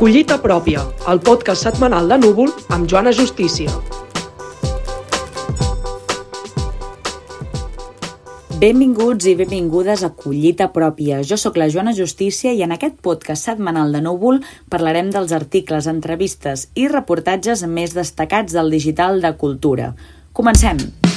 Collita pròpia, el podcast setmanal de Núvol amb Joana Justícia. Benvinguts i benvingudes a Collita Pròpia. Jo sóc la Joana Justícia i en aquest podcast setmanal de Núvol parlarem dels articles, entrevistes i reportatges més destacats del digital de cultura. Comencem!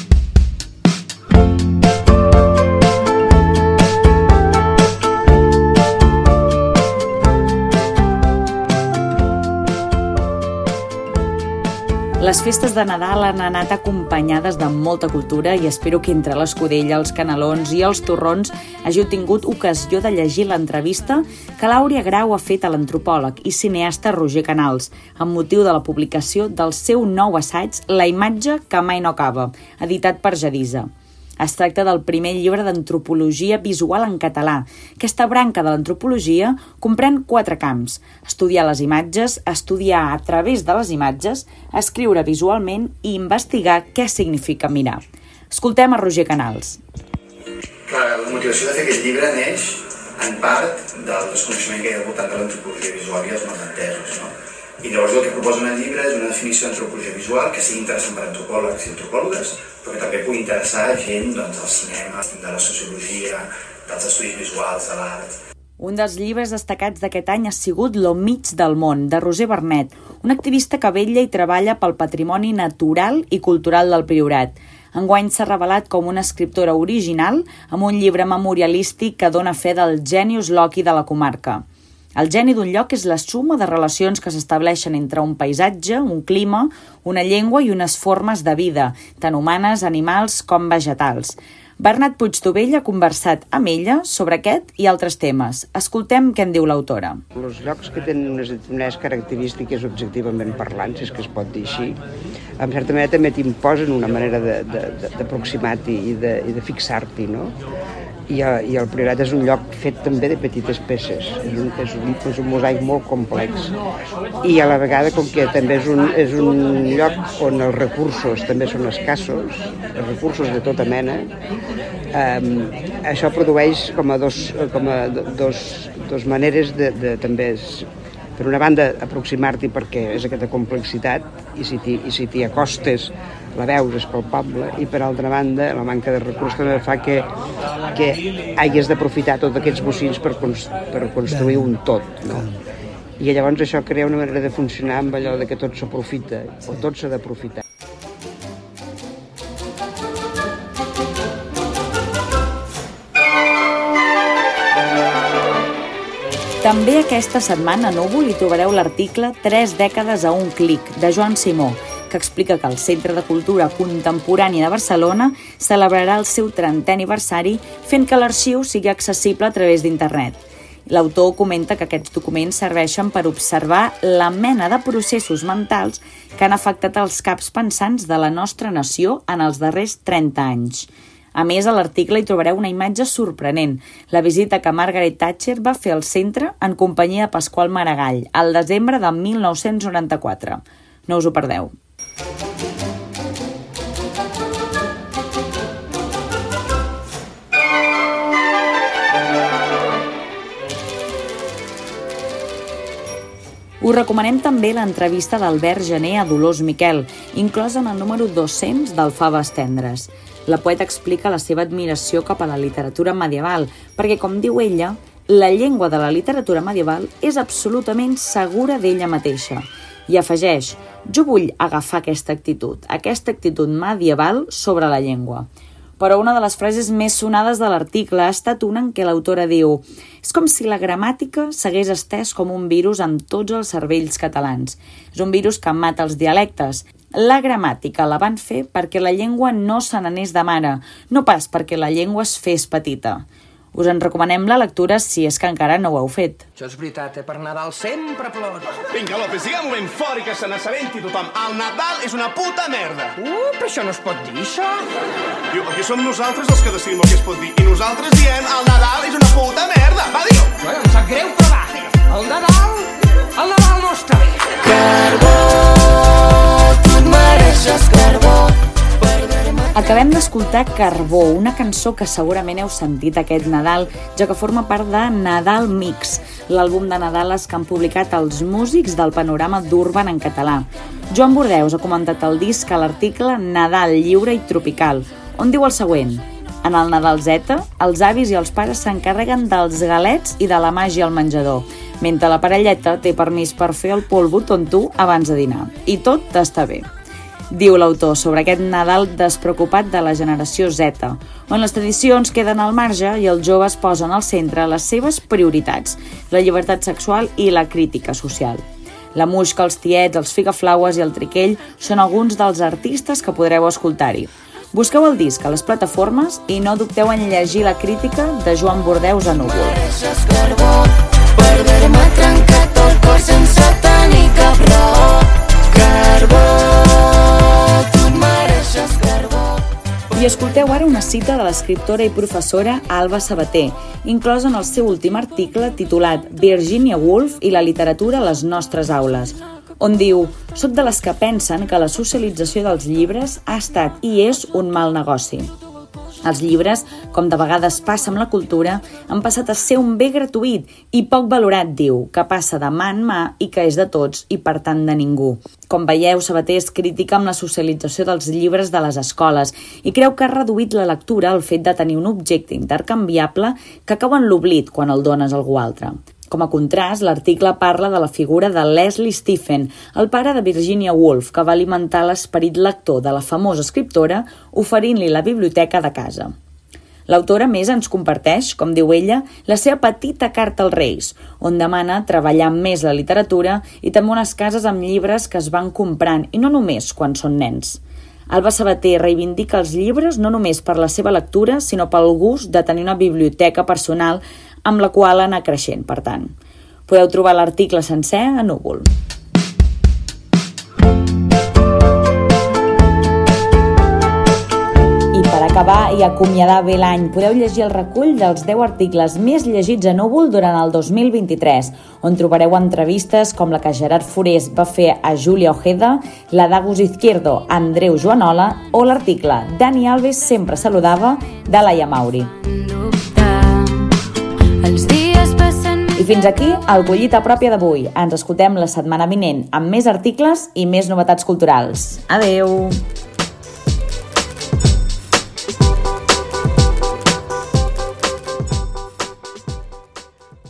Les festes de Nadal han anat acompanyades de molta cultura i espero que entre l'escudella, els canelons i els torrons hàgiu tingut ocasió de llegir l'entrevista que l'Àurea Grau ha fet a l'antropòleg i cineasta Roger Canals amb motiu de la publicació del seu nou assaig La imatge que mai no acaba, editat per Jadisa. Es tracta del primer llibre d'antropologia visual en català. Aquesta branca de l'antropologia comprèn quatre camps. Estudiar les imatges, estudiar a través de les imatges, escriure visualment i investigar què significa mirar. Escoltem a Roger Canals. La motivació de fer aquest llibre neix en part del desconeixement que hi ha al voltant de l'antropologia visual i els malentesos, no? I llavors el que proposa en el llibre és una definició d'antropologia visual que sigui interessant per antropòlegs i antropòlogues, però que també pugui interessar gent doncs, del cinema, de la sociologia, dels estudis visuals, de l'art. Un dels llibres destacats d'aquest any ha sigut Lo mig del món, de Roser Bernet, un activista que vetlla i treballa pel patrimoni natural i cultural del Priorat. Enguany s'ha revelat com una escriptora original amb un llibre memorialístic que dona fe del genius loci de la comarca. El geni d'un lloc és la suma de relacions que s'estableixen entre un paisatge, un clima, una llengua i unes formes de vida, tant humanes, animals com vegetals. Bernat Puigtovell ha conversat amb ella sobre aquest i altres temes. Escoltem què en diu l'autora. Els llocs que tenen unes determinades característiques objectivament parlant, si és que es pot dir així, en certa manera també t'imposen una manera d'aproximar-t'hi i de, i de fixar-t'hi, no? I, i el Priorat és un lloc fet també de petites peces, és un, és un, és un mosaic molt complex. I a la vegada com que també és un, és un lloc on els recursos també són escassos, els recursos de tota mena, eh, això produeix com a dos, com a dos, dos maneres de, de també per una banda aproximar-t'hi perquè és aquesta complexitat i si t'hi acostes la veus és palpable i per altra banda la manca de recursos també fa que, que hagis d'aprofitar tots aquests bocins per, per construir un tot no? i llavors això crea una manera de funcionar amb allò de que tot s'aprofita o tot s'ha d'aprofitar També aquesta setmana a Núvol hi trobareu l'article 3 dècades a un clic, de Joan Simó, que explica que el Centre de Cultura Contemporània de Barcelona celebrarà el seu 30è aniversari fent que l'arxiu sigui accessible a través d'internet. L'autor comenta que aquests documents serveixen per observar la mena de processos mentals que han afectat els caps pensants de la nostra nació en els darrers 30 anys. A més, a l'article hi trobareu una imatge sorprenent, la visita que Margaret Thatcher va fer al centre en companyia de Pasqual Maragall, al desembre de 1994. No us ho perdeu. Us recomanem també l'entrevista d'Albert Gené a Dolors Miquel, inclosa en el número 200 del Faves Tendres. La poeta explica la seva admiració cap a la literatura medieval, perquè, com diu ella, la llengua de la literatura medieval és absolutament segura d'ella mateixa. I afegeix, jo vull agafar aquesta actitud, aquesta actitud medieval sobre la llengua. Però una de les frases més sonades de l'article ha estat una en què l'autora diu és com si la gramàtica s'hagués estès com un virus en tots els cervells catalans. És un virus que mata els dialectes. La gramàtica la van fer perquè la llengua no se n'anés de mare, no pas perquè la llengua es fes petita. Us en recomanem la lectura si és que encara no ho heu fet. Això és veritat, eh? Per Nadal sempre plor. Vinga, López, diguem-ho ben fort i que se n'assabenti tothom. El Nadal és una puta merda. Uh, però això no es pot dir, això. Diu, aquí som nosaltres els que decidim el que es pot dir. I nosaltres diem el Nadal és una puta merda. Va, diu. Bueno, em sap greu, però va. El Nadal, el Nadal no està Acabem d'escoltar Carbó, una cançó que segurament heu sentit aquest Nadal, ja que forma part de Nadal Mix, l'àlbum de Nadales que han publicat els músics del panorama d'Urban en català. Joan Bordeus ha comentat el disc a l'article Nadal lliure i tropical, on diu el següent. En el Nadal Z, els avis i els pares s'encarreguen dels galets i de la màgia al menjador, mentre la parelleta té permís per fer el polvo tonto abans de dinar. I tot està bé diu l'autor sobre aquest Nadal despreocupat de la generació Z, on les tradicions queden al marge i els joves posen al centre les seves prioritats, la llibertat sexual i la crítica social. La Muixca, els Tiets, els Figaflaues i el Triquell són alguns dels artistes que podreu escoltar-hi. Busqueu el disc a les plataformes i no dubteu en llegir la crítica de Joan Bordeus a Núvol. I escolteu ara una cita de l'escriptora i professora Alba Sabater, inclosa en el seu últim article titulat Virginia Woolf i la literatura a les nostres aules, on diu «Soc de les que pensen que la socialització dels llibres ha estat i és un mal negoci. Els llibres, com de vegades passa amb la cultura, han passat a ser un bé gratuït i poc valorat, diu, que passa de mà en mà i que és de tots i per tant de ningú. Com veieu, Sabater és crítica amb la socialització dels llibres de les escoles i creu que ha reduït la lectura al fet de tenir un objecte intercanviable que cau en l'oblit quan el dones a algú altre. Com a contrast, l'article parla de la figura de Leslie Stephen, el pare de Virginia Woolf, que va alimentar l'esperit lector de la famosa escriptora oferint-li la biblioteca de casa. L'autora més ens comparteix, com diu ella, la seva petita carta als Reis, on demana treballar més la literatura i també unes cases amb llibres que es van comprant, i no només quan són nens. Alba Sabater reivindica els llibres no només per la seva lectura, sinó pel gust de tenir una biblioteca personal amb la qual anar creixent, per tant. Podeu trobar l'article sencer a Núvol. I per acabar i acomiadar bé l'any, podeu llegir el recull dels 10 articles més llegits a Núvol durant el 2023, on trobareu entrevistes com la que Gerard Forés va fer a Júlia Ojeda, la d'Agus Izquierdo, Andreu Joanola o l'article Dani Alves sempre saludava de Laia Mauri. Els dies passen... I fins aquí el Collita Pròpia d'avui. Ens escoltem la setmana vinent amb més articles i més novetats culturals. Adeu!